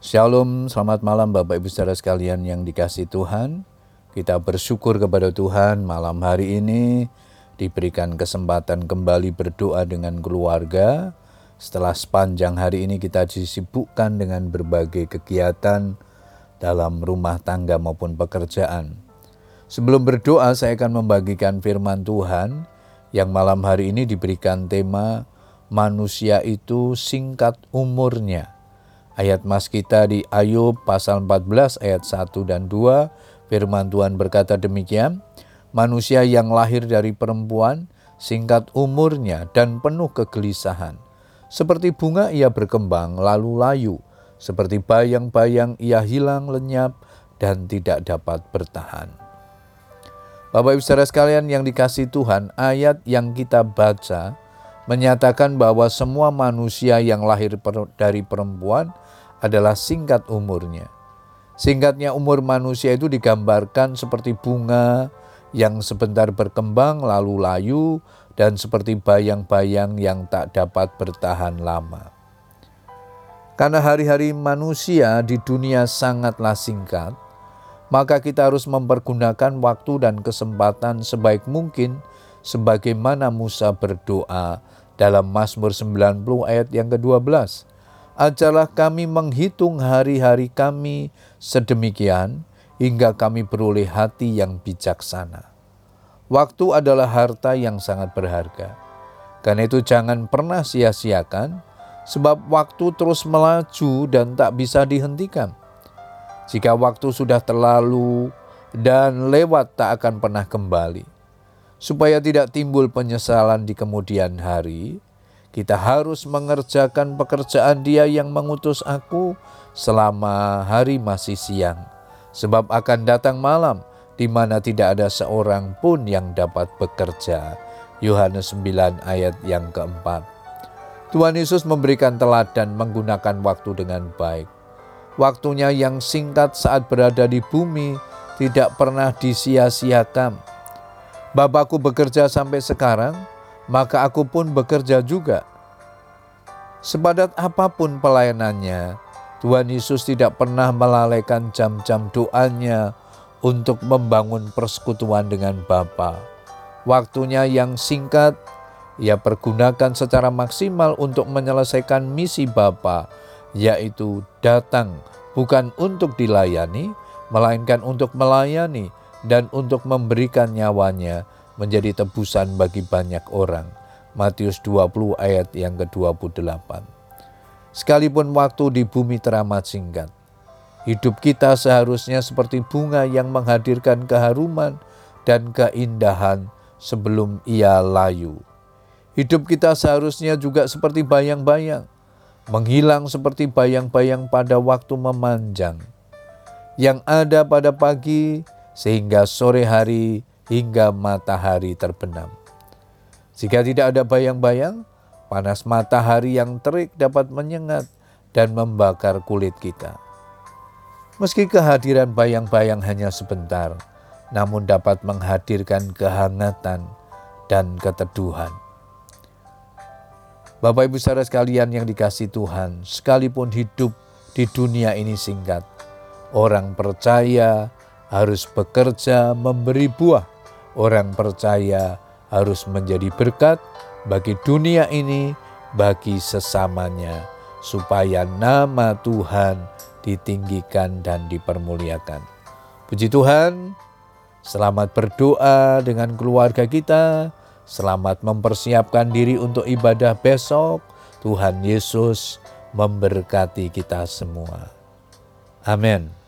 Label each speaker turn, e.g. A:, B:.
A: Shalom, selamat malam Bapak Ibu saudara sekalian yang dikasih Tuhan. Kita bersyukur kepada Tuhan malam hari ini diberikan kesempatan kembali berdoa dengan keluarga. Setelah sepanjang hari ini kita disibukkan dengan berbagai kegiatan dalam rumah tangga maupun pekerjaan. Sebelum berdoa saya akan membagikan firman Tuhan yang malam hari ini diberikan tema manusia itu singkat umurnya Ayat mas kita di Ayub pasal 14 ayat 1 dan 2, firman Tuhan berkata demikian, Manusia yang lahir dari perempuan, singkat umurnya dan penuh kegelisahan. Seperti bunga ia berkembang lalu layu, seperti bayang-bayang ia hilang lenyap dan tidak dapat bertahan. Bapak Ibu saudara sekalian yang dikasih Tuhan, ayat yang kita baca menyatakan bahwa semua manusia yang lahir dari perempuan adalah singkat umurnya. Singkatnya umur manusia itu digambarkan seperti bunga yang sebentar berkembang lalu layu dan seperti bayang-bayang yang tak dapat bertahan lama. Karena hari-hari manusia di dunia sangatlah singkat, maka kita harus mempergunakan waktu dan kesempatan sebaik mungkin sebagaimana Musa berdoa dalam Mazmur 90 ayat yang ke-12. Ajalah kami menghitung hari-hari kami sedemikian hingga kami beroleh hati yang bijaksana. Waktu adalah harta yang sangat berharga. Karena itu jangan pernah sia-siakan, sebab waktu terus melaju dan tak bisa dihentikan. Jika waktu sudah terlalu dan lewat tak akan pernah kembali. Supaya tidak timbul penyesalan di kemudian hari, kita harus mengerjakan pekerjaan Dia yang mengutus aku selama hari masih siang, sebab akan datang malam di mana tidak ada seorang pun yang dapat bekerja. Yohanes 9 ayat yang keempat. Tuhan Yesus memberikan teladan menggunakan waktu dengan baik. Waktunya yang singkat saat berada di bumi tidak pernah disia-siakan. Bapakku bekerja sampai sekarang, maka aku pun bekerja juga. Sepadat apa pun pelayanannya, Tuhan Yesus tidak pernah melalaikan jam-jam doanya untuk membangun persekutuan dengan Bapa. Waktunya yang singkat, ia pergunakan secara maksimal untuk menyelesaikan misi Bapa, yaitu datang bukan untuk dilayani, melainkan untuk melayani dan untuk memberikan nyawanya menjadi tebusan bagi banyak orang. Matius 20 ayat yang ke-28. Sekalipun waktu di bumi teramat singkat, hidup kita seharusnya seperti bunga yang menghadirkan keharuman dan keindahan sebelum ia layu. Hidup kita seharusnya juga seperti bayang-bayang, menghilang seperti bayang-bayang pada waktu memanjang, yang ada pada pagi sehingga sore hari hingga matahari terbenam. Jika tidak ada bayang-bayang, panas matahari yang terik dapat menyengat dan membakar kulit kita. Meski kehadiran bayang-bayang hanya sebentar, namun dapat menghadirkan kehangatan dan keteduhan. Bapak Ibu saudara sekalian yang dikasih Tuhan, sekalipun hidup di dunia ini singkat, orang percaya harus bekerja memberi buah orang percaya harus menjadi berkat bagi dunia ini, bagi sesamanya, supaya nama Tuhan ditinggikan dan dipermuliakan. Puji Tuhan, selamat berdoa dengan keluarga kita, selamat mempersiapkan diri untuk ibadah besok. Tuhan Yesus memberkati kita semua. Amin.